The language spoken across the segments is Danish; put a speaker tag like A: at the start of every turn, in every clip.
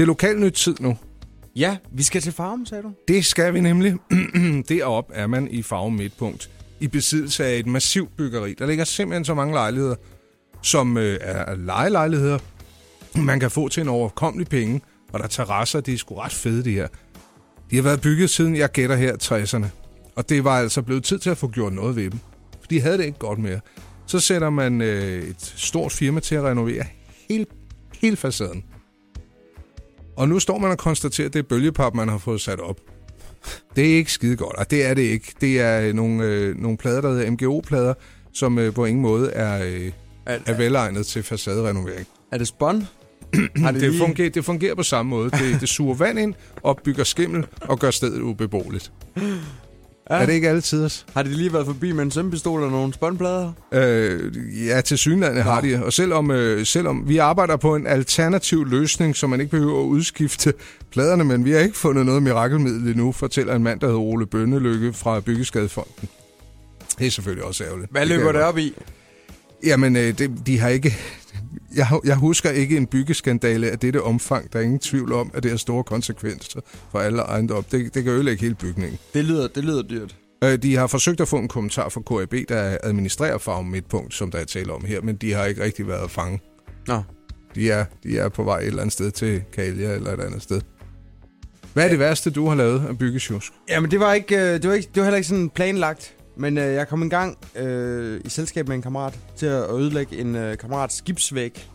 A: Det er lokalnyt tid nu.
B: Ja, vi skal til Farum, sagde du?
A: Det skal vi nemlig. Derop er man i Farum Midtpunkt i besiddelse af et massivt byggeri. Der ligger simpelthen så mange lejligheder, som øh, er lejelejligheder, man kan få til en overkommelig penge. Og der er terrasser, de er sgu ret fede, de her. De har været bygget siden, jeg gætter her, 60'erne. Og det var altså blevet tid til at få gjort noget ved dem. For de havde det ikke godt mere. Så sætter man øh, et stort firma til at renovere hele, hele facaden. Og nu står man og konstaterer, at det er bølgepap, man har fået sat op. Det er ikke skide godt, og det er det ikke. Det er nogle, øh, nogle plader, der hedder MGO-plader, som øh, på ingen måde er, øh, er velegnet til facaderenovering.
B: Er det spånd?
A: Det, det, fungerer, det fungerer på samme måde. Det, det suger vand ind, opbygger skimmel og gør stedet ubeboeligt. Ja. Er det ikke alle tiders?
B: Har de lige været forbi med en sømpistol og nogle spåndplader?
A: Øh, ja, til synlandet har de. Og selvom, øh, selvom vi arbejder på en alternativ løsning, så man ikke behøver at udskifte pladerne, men vi har ikke fundet noget mirakelmiddel endnu, fortæller en mand, der hedder Ole Bønnelykke fra Byggeskadefonden. Det er selvfølgelig også ærgerligt.
B: Hvad løber det op i?
A: Jamen, øh, det, de har ikke... Jeg, jeg husker ikke en byggeskandale af dette omfang. Der er ingen tvivl om, at det har store konsekvenser for alle ejendom. Det, det kan ødelægge hele bygningen.
B: Det lyder, det lyder dyrt.
A: Øh, de har forsøgt at få en kommentar fra KAB, der administrerer Farm Midtpunkt, som der er tale om her, men de har ikke rigtig været fange.
B: Nå.
A: De er, de er på vej et eller andet sted til Kalia eller et andet sted. Hvad er det værste, du har lavet af byggesjusk?
B: Jamen, det var, ikke, øh, det var, ikke, det var heller ikke sådan planlagt. Men øh, jeg kom en gang øh, i selskab med en kammerat til at ødelægge en øh, kammerats skibsvæg.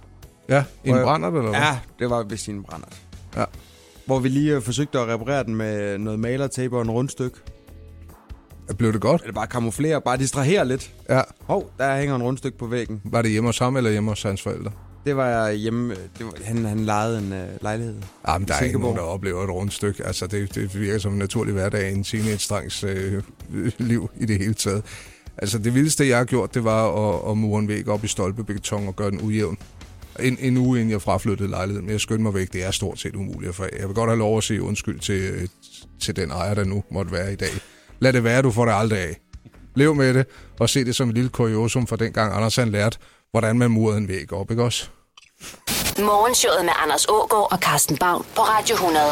A: Ja, en brænder eller hvad?
B: Ja, det var vist en brænder.
A: Ja.
B: Hvor vi lige øh, forsøgte at reparere den med noget malertape og en rundstykke.
A: Blev det godt?
B: Eller bare kamuflere, bare distrahere lidt.
A: Ja.
B: Hov, der hænger en rundstykke på væggen.
A: Var det hjemme hos ham eller hjemme hos hans forældre?
B: Det var hjemme, det var, han, han lejede en uh, lejlighed.
A: Ja, men der er ikke nogen, der oplever et rundstykke. Altså, det, det virker som en naturlig hverdag i en teenage-drengs øh, liv i det hele taget. Altså, det vildeste, jeg har gjort, det var at, at mure en væg op i stolpebeton og gøre den ujævn. En, en uge inden jeg fraflyttede lejligheden, men jeg skyndte mig væk. Det er stort set umuligt. For jeg vil godt have lov at sige undskyld til, til den ejer, der nu måtte være i dag. Lad det være, du får det aldrig af. Lev med det, og se det som et lille kuriosum for dengang Anders han lærte, hvordan man murede en væg op, ikke også?
C: Morgenshowet med Anders Ågaard og Carsten Baum på Radio 100.